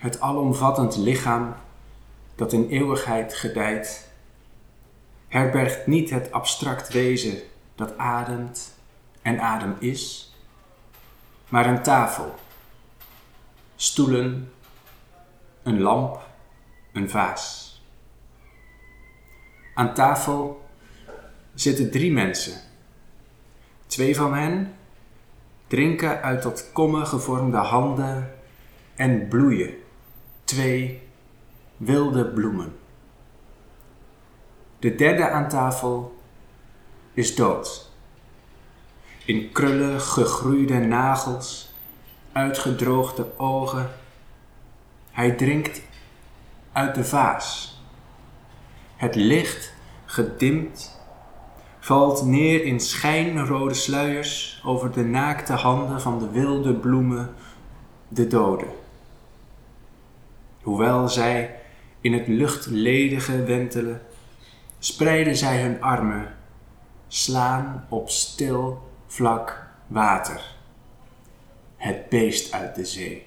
het alomvattend lichaam dat in eeuwigheid gedijt, herbergt niet het abstract wezen dat ademt en adem is, maar een tafel, stoelen, een lamp, een vaas. Aan tafel zitten drie mensen. Twee van hen drinken uit tot kommen gevormde handen en bloeien. Twee wilde bloemen. De derde aan tafel is dood. In krullen gegroeide nagels, uitgedroogde ogen. Hij drinkt uit de vaas. Het licht, gedimd, valt neer in schijnrode sluiers over de naakte handen van de wilde bloemen, de doden. Hoewel zij in het luchtledige wentelen, spreiden zij hun armen, slaan op stil, vlak water. Het beest uit de zee.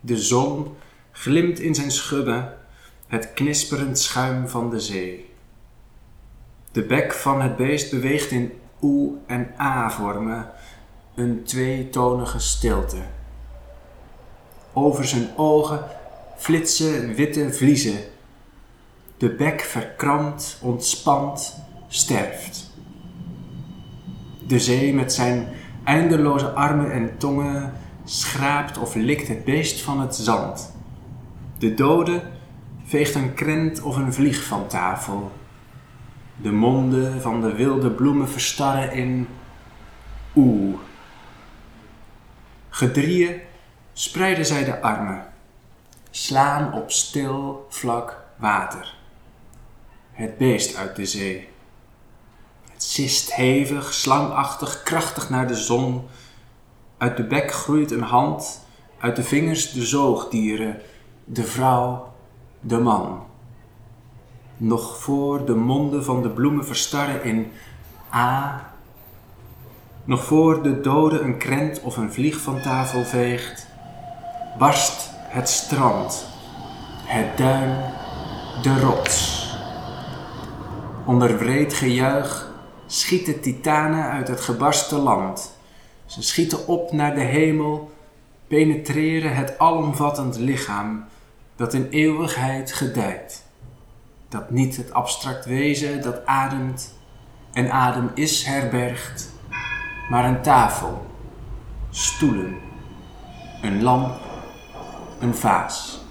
De zon glimt in zijn schubben, het knisperend schuim van de zee. De bek van het beest beweegt in oe en a vormen, een tweetonige stilte. Over zijn ogen flitsen witte vliezen. De bek verkrampt, ontspant, sterft. De zee met zijn eindeloze armen en tongen schraapt of likt het beest van het zand. De dode veegt een krent of een vlieg van tafel. De monden van de wilde bloemen verstarren in oeh. Gedrieën spreiden zij de armen, slaan op stil, vlak water. Het beest uit de zee. Het sist hevig, slangachtig, krachtig naar de zon. Uit de bek groeit een hand, uit de vingers de zoogdieren, de vrouw, de man. Nog voor de monden van de bloemen verstarren in A. Nog voor de dode een krent of een vlieg van tafel veegt, barst het strand, het duin, de rots. Onder wreed gejuich schieten titanen uit het gebarste land. Ze schieten op naar de hemel, penetreren het alomvattend lichaam dat in eeuwigheid gedijt. Dat niet het abstract wezen dat ademt en adem is herbergt, maar een tafel, stoelen, een lamp, een vaas.